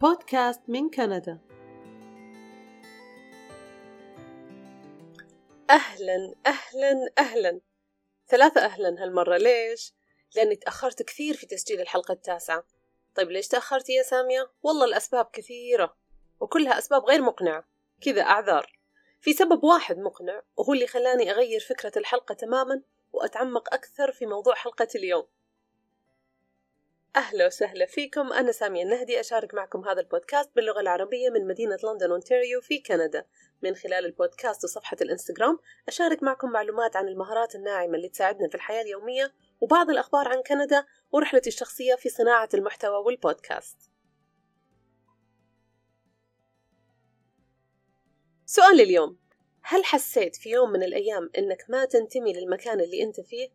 بودكاست من كندا. أهلا أهلا أهلا. ثلاثة أهلا هالمرة. ليش؟ لأني تأخرت كثير في تسجيل الحلقة التاسعة. طيب ليش تأخرتي يا سامية؟ والله الأسباب كثيرة وكلها أسباب غير مقنعة. كذا أعذار. في سبب واحد مقنع وهو اللي خلاني أغير فكرة الحلقة تماما وأتعمق أكثر في موضوع حلقة اليوم. أهلا وسهلا فيكم. أنا سامية النهدي أشارك معكم هذا البودكاست باللغة العربية من مدينة لندن أونتاريو في كندا. من خلال البودكاست وصفحة الإنستغرام أشارك معكم معلومات عن المهارات الناعمة اللي تساعدنا في الحياة اليومية وبعض الأخبار عن كندا ورحلتي الشخصية في صناعة المحتوى والبودكاست. سؤال اليوم. هل حسيت في يوم من الأيام أنك ما تنتمي للمكان اللي أنت فيه؟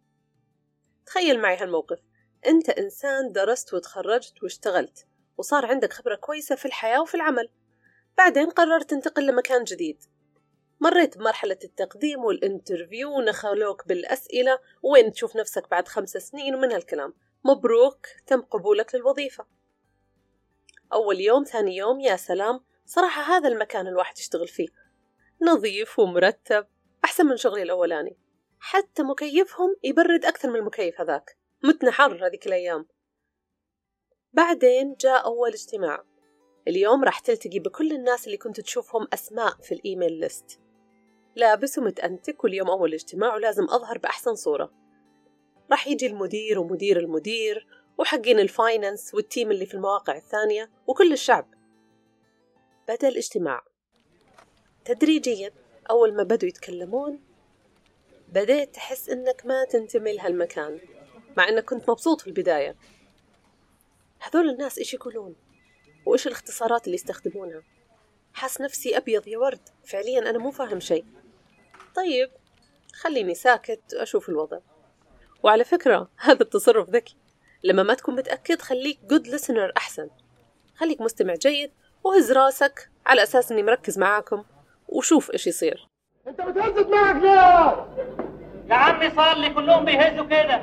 تخيل معي هالموقف. أنت إنسان درست وتخرجت واشتغلت وصار عندك خبرة كويسة في الحياة وفي العمل. بعدين قررت تنتقل لمكان جديد. مريت بمرحلة التقديم والانترفيو ونخلوك بالأسئلة وين تشوف نفسك بعد خمس سنين ومن هالكلام. مبروك تم قبولك للوظيفة. أول يوم ثاني يوم يا سلام. صراحة هذا المكان الواحد يشتغل فيه. نظيف ومرتب أحسن من شغلي الأولاني. حتى مكيفهم يبرد أكثر من المكيف هذاك. متنا حر هذيك الأيام. بعدين جاء أول اجتماع. اليوم راح تلتقي بكل الناس اللي كنت تشوفهم أسماء في الإيميل ليست لابس ومتأنتك واليوم أول اجتماع ولازم أظهر بأحسن صورة. راح يجي المدير ومدير المدير وحقين ال finance وال team اللي في المواقع الثانية وكل الشعب. بدأ الاجتماع. تدريجيا أول ما بدوا يتكلمون بديت تحس إنك ما تنتمي لهالمكان. مع إنك كنت مبسوط في البداية. هذول الناس إيش يقولون؟ وإيش الاختصارات اللي يستخدمونها؟ حاس نفسي أبيض يا ورد. فعليا أنا مو فاهم شيء. طيب خليني ساكت وأشوف الوضع. وعلى فكرة هذا التصرف ذكي. لما ما تكون متأكد خليك good listener أحسن. خليك مستمع جيد وهز راسك على أساس إني مركز معاكم. وشوف إيش يصير. أنت بتهزت معك ليه؟ يا عمي صار لي كلهم بيهزوا كده.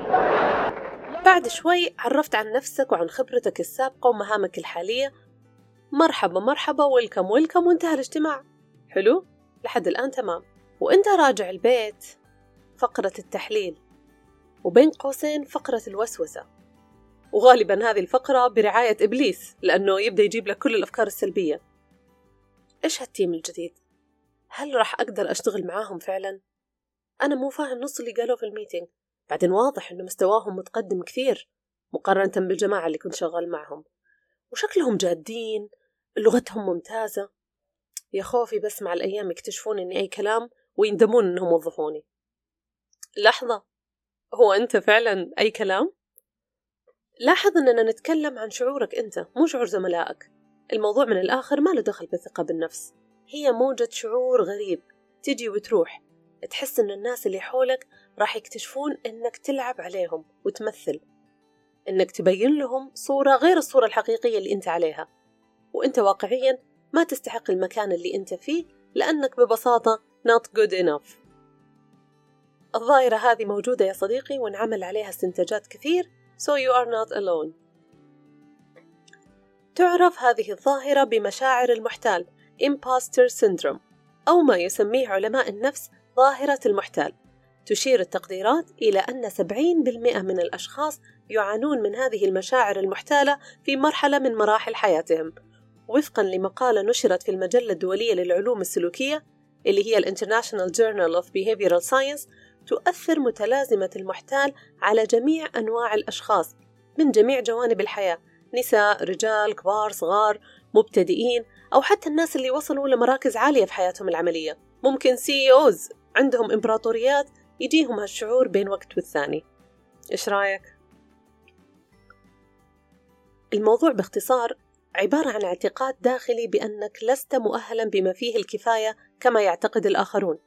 بعد شوي عرفت عن نفسك وعن خبرتك السابقة ومهامك الحالية. مرحبا مرحبا ويلكم ويلكم وانتهى الاجتماع. حلو؟ لحد الآن تمام. وأنت راجع البيت؟ فقرة التحليل. وبين قوسين فقرة الوسوسة. وغالبا هذه الفقرة برعاية إبليس لأنه يبدأ يجيب لك كل الأفكار السلبية. إيش هال team الجديد؟ هل راح أقدر أشتغل معاهم فعلا؟ أنا مو فاهم نص اللي قالوه في ال meeting بعدين واضح إنه مستواهم متقدم كثير مقارنة بالجماعة اللي كنت شغال معهم. وشكلهم جادين لغتهم ممتازة. يا خوفي بس مع الأيام يكتشفون إني أي كلام ويندمون إنهم وظفوني. لحظة. هو أنت فعلا أي كلام؟ لاحظ إننا نتكلم عن شعورك أنت مو شعور زملائك. الموضوع من الآخر ما له دخل بالثقة بالنفس. هي موجة شعور غريب. تجي وتروح. تحس إن الناس اللي حولك راح يكتشفون إنك تلعب عليهم وتمثل. إنك تبين لهم صورة غير الصورة الحقيقية اللي أنت عليها. وأنت واقعيا ما تستحق المكان اللي أنت فيه لأنك ببساطة not good enough. الظاهرة هذه موجودة يا صديقي وانعمل عليها استنتاجات كثير so you are not alone. تعرف هذه الظاهرة بمشاعر المحتال imposter syndrome أو ما يسميه علماء النفس ظاهرة المحتال. تشير التقديرات إلى أن 70% من الأشخاص يعانون من هذه المشاعر المحتالة في مرحلة من مراحل حياتهم. وفقا لمقالة نشرت في المجلة الدولية للعلوم السلوكية اللي هي ال International Journal of Behavioral Science تؤثر متلازمة المحتال على جميع أنواع الأشخاص من جميع جوانب الحياة نساء، رجال، كبار، صغار، مبتدئين أو حتى الناس اللي وصلوا لمراكز عالية في حياتهم العملية. ممكن سي اوز عندهم إمبراطوريات يجيهم هالشعور بين وقت والثاني. إيش رأيك؟ الموضوع باختصار عبارة عن اعتقاد داخلي بأنك لست مؤهلا بما فيه الكفاية كما يعتقد الآخرون.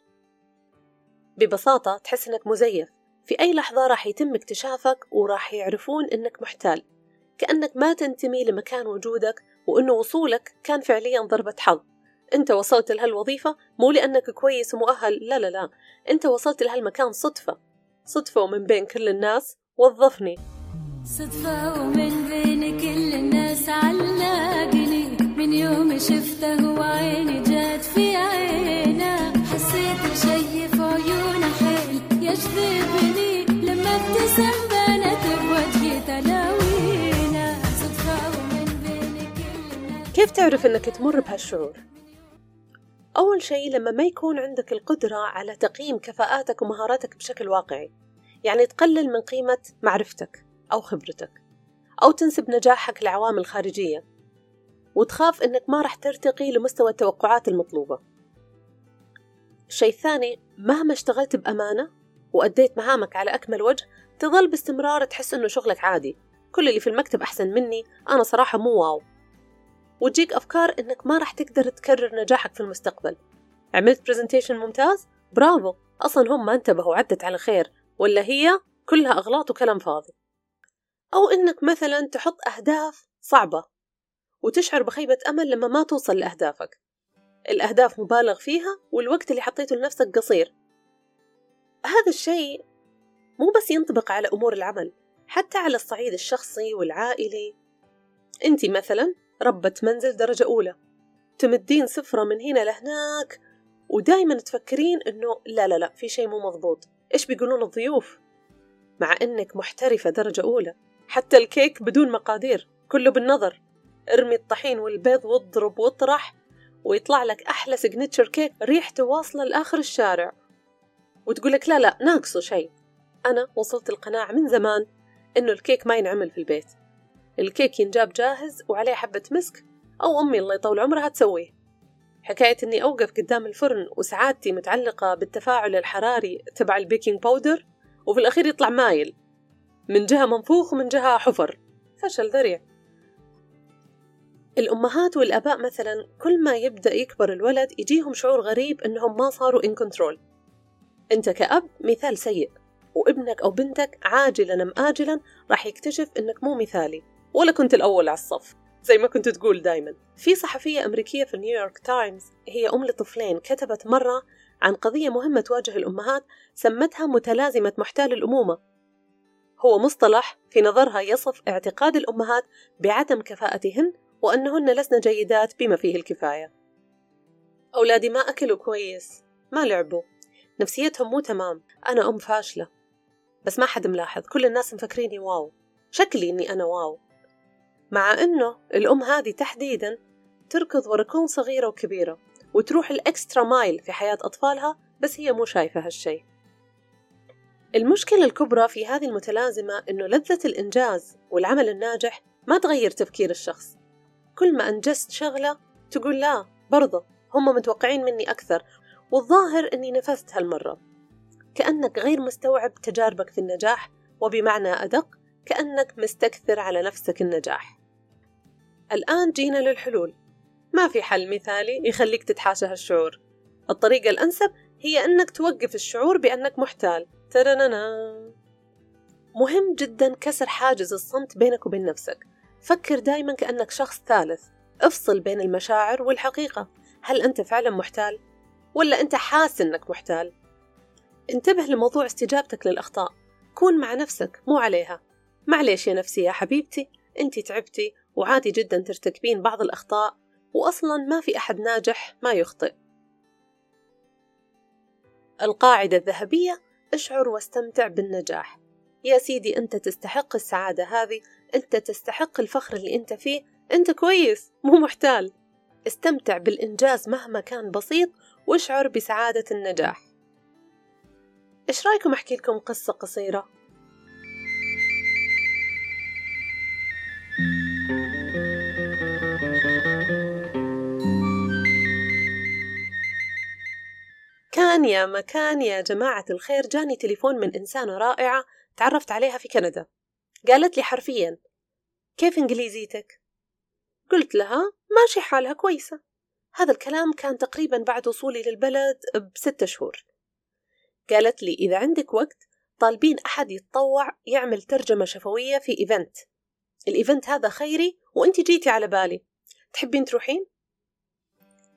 ببساطة تحس أنك مزيف. في أي لحظة راح يتم اكتشافك وراح يعرفون أنك محتال. كأنك ما تنتمي لمكان وجودك وأنه وصولك كان فعليا ضربة حظ. أنت وصلت لهالوظيفة مو لأنك كويس ومؤهل. لا لا لا. أنت وصلت لهالمكان صدفة. صدفة ومن بين كل الناس. وظفني. صدفة ومن بين كل الناس علقني. من يوم شفته وعيني جات في عينه. حسيت شي في عيونه حيل يجذبني لما ابتسم بانت بوجهي تلاوينه صدفة ومن بين كل الناس. كيف تعرف إنك تمر بهالشعور؟ أول شيء لما ما يكون عندك القدرة على تقييم كفاءاتك ومهاراتك بشكل واقعي. يعني تقلل من قيمة معرفتك أو خبرتك أو تنسب نجاحك لعوامل خارجية. وتخاف إنك ما راح ترتقي لمستوى التوقعات المطلوبة. الشيء الثاني مهما اشتغلت بأمانة وأديت مهامك على أكمل وجه تظل باستمرار تحس إنه شغلك عادي. كل اللي في المكتب أحسن مني أنا صراحة مو واو. وتجيك أفكار إنك ما راح تقدر تكرر نجاحك في المستقبل. عملت برزنتيشن ممتاز؟ برافو. أصلا هم ما انتبهوا عدت على خير. ولا هي كلها أغلاط وكلام فاضي. أو إنك مثلا تحط أهداف صعبة وتشعر بخيبة أمل لما ما توصل لأهدافك. الأهداف مبالغ فيها والوقت اللي حطيته لنفسك قصير. هذا الشيء مو بس ينطبق على أمور العمل حتى على الصعيد الشخصي والعائلي. أنت مثلا ربة منزل درجة أولى. تمدين سفرة من هنا لهناك ودايما تفكرين إنه لا لا لا في شيء مو مضبوط. إيش بيقولون الضيوف؟ مع إنك محترفة درجة أولى. حتى الكيك بدون مقادير كله بالنظر. ارمي الطحين والبيض واضرب واطرح ويطلع لك أحلى signature cake ريحته واصلة لآخر الشارع. وتقول لك لا لا ناقصه شيء. أنا وصلت القناعة من زمان إنه الكيك ما ينعمل في البيت. الكيك ينجاب جاهز وعليه حبة مسك أو أمي الله يطول عمرها تسويه. حكاية إني أوقف قدام الفرن وسعادتي متعلقة بالتفاعل الحراري تبع ال baking powder وفي الأخير يطلع مايل. من جهة منفوخ ومن جهة حفر. فشل ذريع. الأمهات والآباء مثلا كل ما يبدأ يكبر الولد يجيهم شعور غريب إنهم ما صاروا in control أنت كأب مثال سيء وابنك أو بنتك عاجلا أم آجلا راح يكتشف إنك مو مثالي. ولا كنت الأول على الصف زي ما كنت تقول دايما. في صحفية أمريكية في نيويورك تايمز هي أم لطفلين كتبت مرة عن قضية مهمة تواجه الأمهات سمتها متلازمة محتال الأمومة. هو مصطلح في نظرها يصف اعتقاد الأمهات بعدم كفاءتهن وأنهن لسن جيدات بما فيه الكفاية. أولادي ما أكلوا كويس ما لعبوا. نفسيتهم مو تمام أنا أم فاشلة. بس ما حد ملاحظ كل الناس مفكريني wow. شكلي إني أنا wow. مع أنه الأم هذه تحديدا تركض ورا كل صغيرة وكبيرة وتروح ال extra mile في حياة أطفالها بس هي مو شايفة هالشي. المشكلة الكبرى في هذه المتلازمة إنه لذة الإنجاز والعمل الناجح ما تغير تفكير الشخص. كل ما أنجزت شغلة تقول لا برضه هم متوقعين مني أكثر والظاهر أني نفذت هالمرة. كأنك غير مستوعب تجاربك في النجاح وبمعنى أدق كأنك مستكثر على نفسك النجاح. الآن جينا للحلول. ما في حل مثالي يخليك تتحاشى هالشعور. الطريقة الأنسب هي أنك توقف الشعور بأنك محتال. ترننا مهم جدا كسر حاجز الصمت بينك وبين نفسك. فكر دايما كأنك شخص ثالث. افصل بين المشاعر والحقيقة. هل أنت فعلا محتال؟ ولا أنت حاس أنك محتال؟ انتبه لموضوع استجابتك للأخطاء. كون مع نفسك مو عليها. معليش يا نفسي يا حبيبتي أنت تعبتي وعادي جدا ترتكبين بعض الأخطاء وأصلا ما في أحد ناجح ما يخطئ. القاعدة الذهبية اشعر واستمتع بالنجاح. يا سيدي أنت تستحق السعادة هذه أنت تستحق الفخر اللي أنت فيه. أنت كويس مو محتال. استمتع بالإنجاز مهما كان بسيط واشعر بسعادة النجاح. إيش رأيكم أحكي لكم قصة قصيرة؟ كان يا مكان يا جماعة الخير. جاني تليفون من إنسانة رائعة تعرفت عليها في كندا. قالت لي حرفيا كيف إنجليزيتك؟ قلت لها ماشي حالها كويسة. هذا الكلام كان تقريبا بعد وصولي للبلد بستة شهور. قالت لي إذا عندك وقت طالبين أحد يتطوع يعمل ترجمة شفوية في event. ال event هذا خيري وأنت جيتي على بالي. تحبين تروحين؟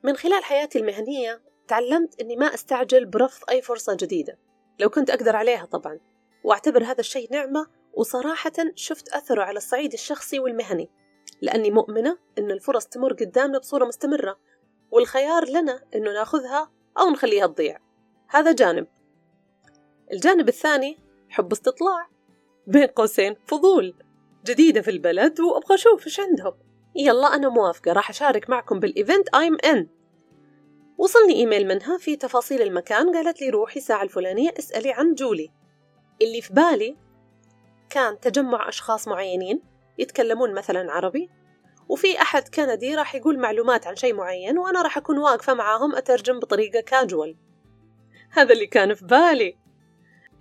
من خلال حياتي المهنية تعلمت أني ما أستعجل برفض أي فرصة جديدة. لو كنت أقدر عليها طبعا. وأعتبر هذا الشيء نعمة وصراحة شفت أثره على الصعيد الشخصي والمهني. لأني مؤمنة إن الفرص تمر قدامنا بصورة مستمرة والخيار لنا إنه ناخذها أو نخليها تضيع. هذا جانب. الجانب الثاني حب استطلاع. بين قوسين فضول. جديدة في البلد وأبغى أشوف إيش عندهم. يلا أنا موافقة. راح أشارك معكم بال event. I'm in. وصلني إيميل منها في تفاصيل المكان قالت لي روحي الساعة الفلانية اسألي عن جولي. اللي في بالي كان تجمع أشخاص معينين يتكلمون مثلا عربي وفي أحد كندي راح يقول معلومات عن شيء معين وأنا راح أكون واقفة معاهم أترجم بطريقة كاجوال هذا اللي كان في بالي.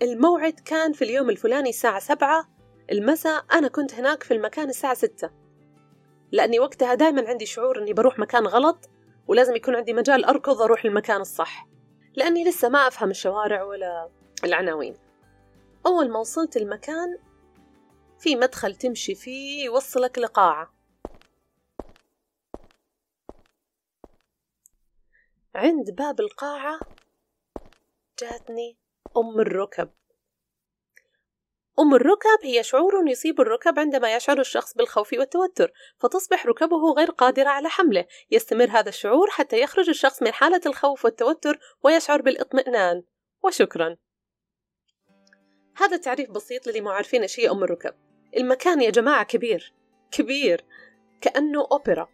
الموعد كان في اليوم الفلاني الساعة سبعة المساء أنا كنت هناك في المكان الساعة ستة. لأني وقتها دائما عندي شعور أني بروح مكان غلط ولازم يكون عندي مجال أركض أروح للمكان الصح. لأني لسه ما أفهم الشوارع ولا العناوين. أول ما وصلت المكان في مدخل تمشي فيه يوصلك لقاعة. عند باب القاعة جاتني أم الركب. أم الركب هي شعور يصيب الركب عندما يشعر الشخص بالخوف والتوتر فتصبح ركبه غير قادرة على حمله. يستمر هذا الشعور حتى يخرج الشخص من حالة الخوف والتوتر ويشعر بالاطمئنان. وشكرا. هذا تعريف بسيط للي ما عارفين إيش هي أم الركب. المكان يا جماعة كبير. كبير. كأنه أوبرا.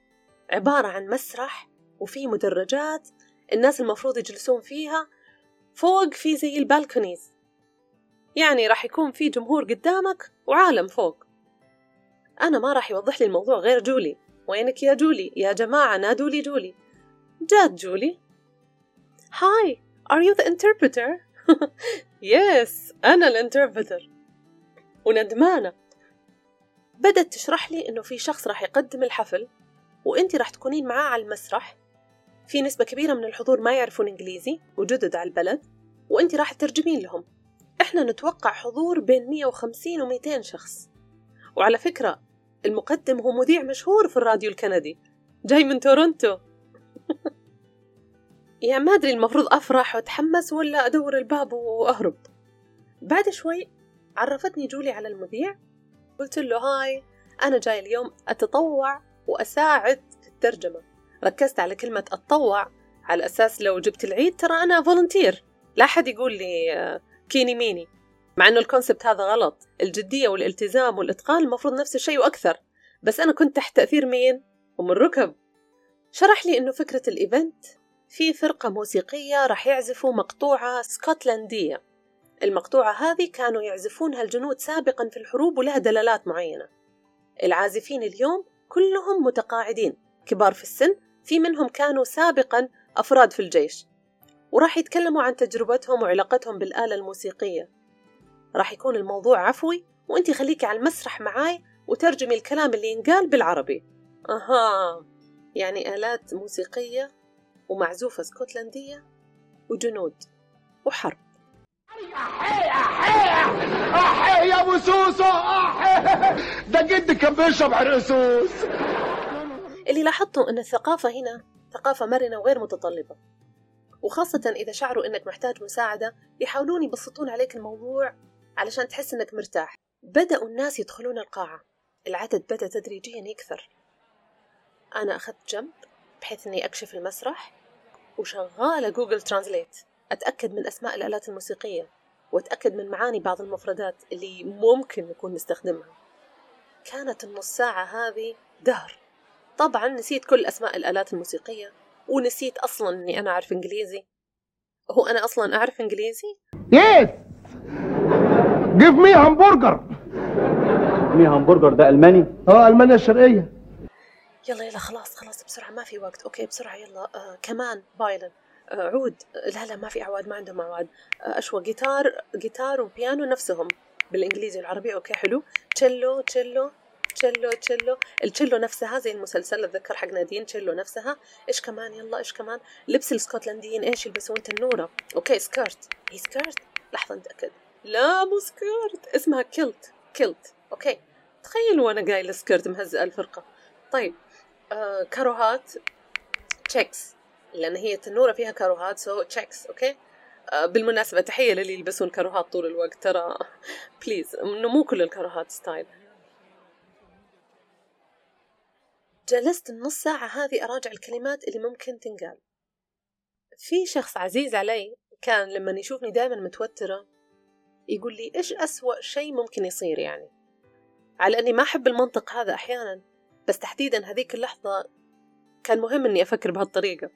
عبارة عن مسرح وفي مدرجات الناس المفروض يجلسون فيها. فوق في زي ال balconies. يعني راح يكون في جمهور قدامك وعالم فوق. أنا ما راح يوضح لي الموضوع غير جولي. وينك يا جولي؟ يا جماعة نادوا لي جولي. جات جولي. Hi, are you the interpreter? yes, أنا ال interpreter. وندمانة. بدأت تشرح لي إنه في شخص راح يقدم الحفل وإنتي راح تكونين معاه على المسرح. في نسبة كبيرة من الحضور ما يعرفون إنجليزي وجدد على البلد وإنتي راح تترجمين لهم. إحنا نتوقع حضور بين 150 و 200 شخص. وعلى فكرة المقدم هو مذيع مشهور في الراديو الكندي. جاي من تورونتو. يعني ما أدري المفروض أفرح وأتحمس ولا أدور الباب وأهرب. بعد شوي عرفتني جولي على المذيع. قلت له hi أنا جاي اليوم أتطوع وأساعد في الترجمة. ركزت على كلمة أتطوع على أساس لو جبت العيد ترى أنا volunteer لا أحد يقول لي آه، كيني ميني. مع أنه ال concept هذا غلط. الجدية والالتزام والإتقان المفروض نفس الشيء وأكثر. بس أنا كنت تحت تأثير مين؟ أم الركب. شرح لي أنه فكرة ال event في فرقة موسيقية راح يعزفوا مقطوعة سكوتلندية. المقطوعة هذه كانوا يعزفونها الجنود سابقا في الحروب ولها دلالات معينة. العازفين اليوم كلهم متقاعدين كبار في السن في منهم كانوا سابقا أفراد في الجيش. وراح يتكلموا عن تجربتهم وعلاقتهم بالآلة الموسيقية. راح يكون الموضوع عفوي وانتي خليكي على المسرح معاي وترجمي الكلام اللي ينقال بالعربي. أها يعني آلات موسيقية ومعزوفة اسكتلندية وجنود وحرب. يا أبو سوسو ده جدي كان بيشرب اللي لاحظته أن الثقافة هنا ثقافة مرنة وغير متطلبة. وخاصة إذا شعروا إنك محتاج مساعدة يحاولون يبسطون عليك الموضوع علشان تحس إنك مرتاح. بدأوا الناس يدخلون القاعة. العدد بدأ تدريجيا يكثر. أنا أخذت جنب بحيث إني أكشف المسرح وشغالة جوجل ترانزليت. أتأكد من أسماء الآلات الموسيقية وأتأكد من معاني بعض المفردات اللي ممكن نكون نستخدمها. كانت النص ساعة هذه دهر. طبعا نسيت كل أسماء الآلات الموسيقية. ونسيت أصلا إني أنا أعرف إنجليزي. هو أنا أصلا أعرف إنجليزي؟ yes give me hamburger me hamburger ده ألماني؟ آه المانيا الشرقية. يلا يلا خلاص خلاص بسرعة ما في وقت. okay بسرعة يلا. آه كمان violin. آه عود. لا لا ما في أعواد ما عندهم أعواد آه أشوى جيتار جيتار وبيانو نفسهم بالإنجليزي والعربي. okay حلو. تشيلو تشيلو تشيلو تشيلو التشيلو نفسها زي المسلسل أتذكر حق نادين تشيلو نفسها. إيش كمان؟ يلا إيش كمان؟ لبس الاسكتلنديين إيش يلبسون؟ تنورة. okay skirt. هي skirt؟ لحظة نتاكد لا مو skirt. اسمها kilt. kilt. okay. تخيلوا وأنا قايله skirt مهزئة الفرقة. طيب آه كاروهات. checks لأن هي التنوره فيها كاروهات so checks okay. آه بالمناسبة تحية للي يلبسون كاروهات طول الوقت ترى. please انه مو كل الكاروهات style. جلست النص ساعة هذه أراجع الكلمات اللي ممكن تنقال. في شخص عزيز علي كان لما يشوفني دائما متوترة يقول لي إيش أسوأ شيء ممكن يصير يعني؟ على أني ما أحب المنطق هذا أحيانا بس تحديدا هذيك اللحظة كان مهم أني أفكر بهالطريقة.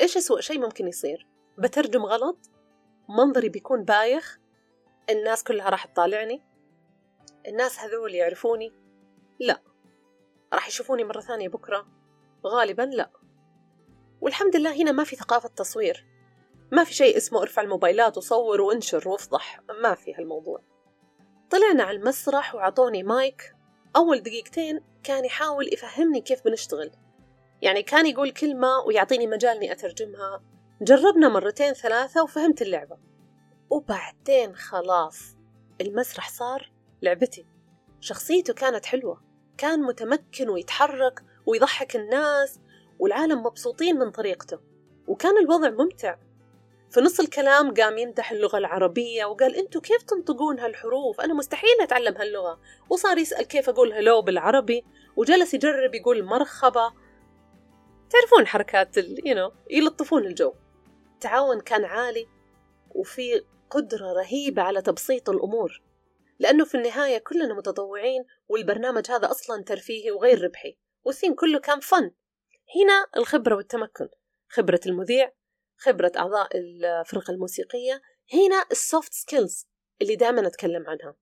إيش أسوأ شيء ممكن يصير؟ بترجم غلط؟ منظري بيكون بايخ؟ الناس كلها راح تطالعني؟ الناس هذول يعرفوني؟ لا. راح يشوفوني مرة ثانية بكرة؟ غالبا لا. والحمد لله هنا ما في ثقافة تصوير. ما في شيء اسمه ارفع الموبايلات وصور وانشر وافضح. ما في هالموضوع. طلعنا على المسرح وعطوني مايك. أول دقيقتين كان يحاول يفهمني كيف بنشتغل. يعني كان يقول كلمة ويعطيني مجال إني أترجمها. جربنا مرتين ثلاثة وفهمت اللعبة. وبعدين خلاص المسرح صار لعبتي. شخصيته كانت حلوة. كان متمكن ويتحرك ويضحك الناس والعالم مبسوطين من طريقته وكان الوضع ممتع. في نص الكلام قام يمدح اللغة العربية وقال أنتوا كيف تنطقون هالحروف؟ أنا مستحيل أتعلم هاللغة. وصار يسأل كيف أقول هلو بالعربي وجلس يجرب يقول مرحبا تعرفون حركات ال you know, يلطفون الجو. التعاون كان عالي وفي قدرة رهيبة على تبسيط الأمور. لأنه في النهاية كلنا متطوعين والبرنامج هذا أصلا ترفيهي وغير ربحي والثيم كله كان فن. هنا الخبرة والتمكن خبرة المذيع خبرة أعضاء الفرقة الموسيقية هنا ال soft skills اللي دائما أتكلم عنها.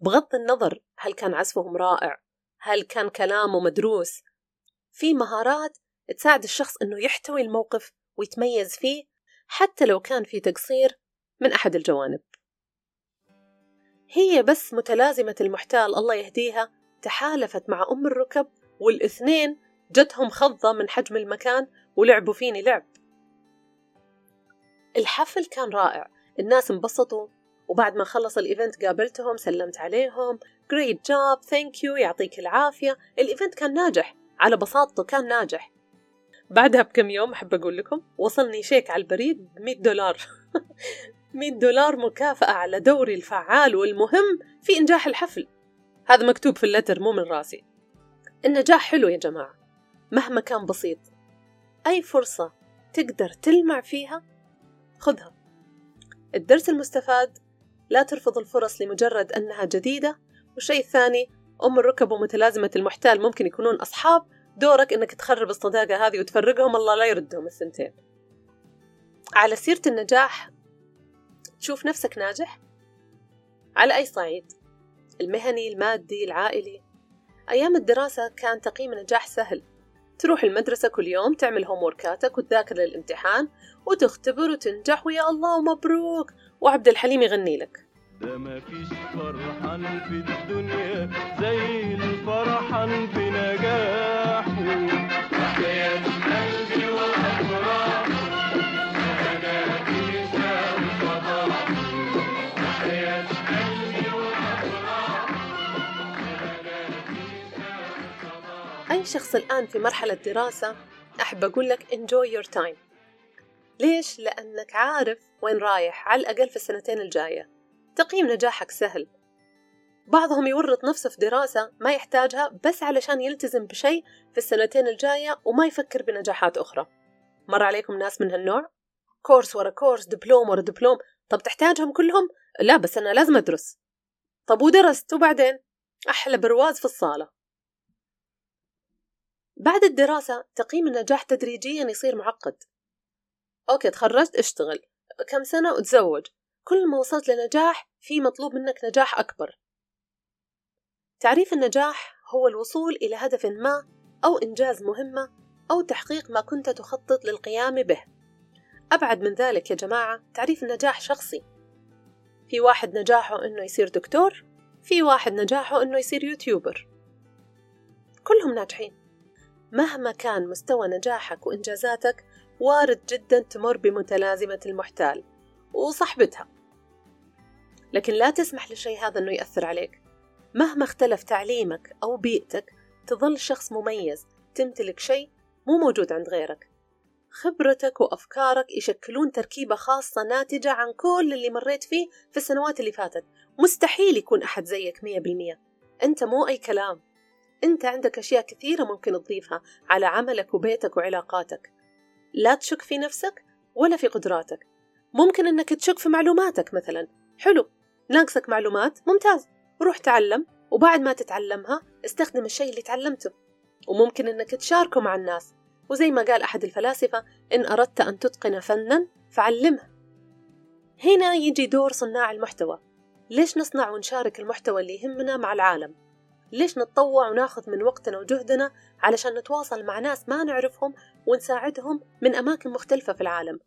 بغض النظر هل كان عزفهم رائع هل كان كلامه مدروس في مهارات تساعد الشخص أنه يحتوي الموقف ويتميز فيه حتى لو كان في تقصير من أحد الجوانب. هي بس متلازمة المحتال الله يهديها تحالفت مع أم الركب والإثنين جتهم خضة من حجم المكان ولعبوا فيني لعب. الحفل كان رائع الناس انبسطوا وبعد ما خلص الإيفنت قابلتهم سلمت عليهم great job thank you يعطيك العافية. الإيفنت كان ناجح على بساطته كان ناجح. بعدها بكم يوم أحب أقول لكم وصلني شيك على البريد ب 100 دولار. 100 دولار مكافأة على دوري الفعال والمهم في إنجاح الحفل. هذا مكتوب في اللتر مو من راسي. النجاح حلو يا جماعة مهما كان بسيط. أي فرصة تقدر تلمع فيها خذها. الدرس المستفاد لا ترفض الفرص لمجرد أنها جديدة. والشيء الثاني أم الركب ومتلازمة المحتال ممكن يكونون أصحاب دورك إنك تخرب الصداقة هذه وتفرقهم الله لا يردهم الثنتين. على سيرة النجاح تشوف نفسك ناجح؟ على أي صعيد؟ المهني، المادي، العائلي؟ أيام الدراسة كان تقييم النجاح سهل تروح المدرسة كل يوم تعمل هوموركاتك وتذاكر للامتحان وتختبر وتنجح ويا الله ومبروك وعبد الحليم يغني لك ده مفيش فرحان في الدنيا زي الفرحان في شخص الآن في مرحلة دراسة أحب أقول لك enjoy your time ليش؟ لأنك عارف وين رايح على الأقل في السنتين الجاية تقييم نجاحك سهل بعضهم يورط نفسه في دراسة ما يحتاجها بس علشان يلتزم بشيء في السنتين الجاية وما يفكر بنجاحات أخرى مر عليكم ناس من هالنوع؟ كورس ورا كورس دبلوم ورا دبلوم طب تحتاجهم كلهم؟ لا بس أنا لازم أدرس طب ودرست وبعدين؟ أحلى برواز في الصالة بعد الدراسة تقييم النجاح تدريجيا يصير معقد. أوكي تخرجت اشتغل. كم سنة؟ وتزوج كل ما وصلت لنجاح في مطلوب منك نجاح أكبر. تعريف النجاح هو الوصول إلى هدف ما أو إنجاز مهمة أو تحقيق ما كنت تخطط للقيام به. أبعد من ذلك يا جماعة تعريف النجاح شخصي. في واحد نجاحه إنه يصير دكتور في واحد نجاحه إنه يصير يوتيوبر. كلهم ناجحين. مهما كان مستوى نجاحك وإنجازاتك وارد جدا تمر بمتلازمة المحتال وصحبتها. لكن لا تسمح للشيء هذا أنه يأثر عليك. مهما اختلف تعليمك أو بيئتك تظل شخص مميز تمتلك شيء مو موجود عند غيرك. خبرتك وأفكارك يشكلون تركيبة خاصة ناتجة عن كل اللي مريت فيه في السنوات اللي فاتت. مستحيل يكون أحد زيك مية بالمية. أنت مو أي كلام. أنت عندك أشياء كثيرة ممكن تضيفها على عملك وبيتك وعلاقاتك. لا تشك في نفسك ولا في قدراتك. ممكن أنك تشك في معلوماتك مثلا. حلو ناقصك معلومات ممتاز. روح تعلم وبعد ما تتعلمها استخدم الشيء اللي تعلمته. وممكن أنك تشاركه مع الناس. وزي ما قال أحد الفلاسفة إن أردت أن تتقن فنا فعلمه. هنا يجي دور صناع المحتوى. ليش نصنع ونشارك المحتوى اللي يهمنا مع العالم؟ ليش نتطوع وناخذ من وقتنا وجهدنا علشان نتواصل مع ناس ما نعرفهم ونساعدهم من أماكن مختلفة في العالم.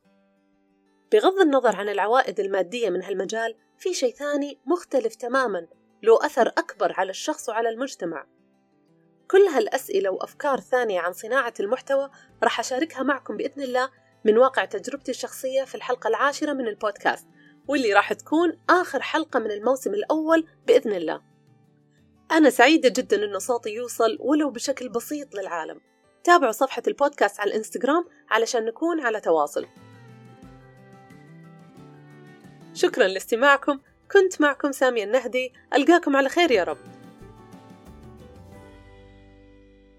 بغض النظر عن العوائد المادية من هالمجال في شيء ثاني مختلف تماما له أثر أكبر على الشخص وعلى المجتمع. كل هالأسئلة وأفكار ثانية عن صناعة المحتوى راح أشاركها معكم بإذن الله من واقع تجربتي الشخصية في الحلقة العاشرة من البودكاست واللي راح تكون آخر حلقة من الموسم الأول بإذن الله. أنا سعيدة جدا أن صوتي يوصل ولو بشكل بسيط للعالم. تابعوا صفحة البودكاست على الإنستغرام علشان نكون على تواصل. شكرا لاستماعكم. كنت معكم سامية النهدي. ألقاكم على خير يا رب.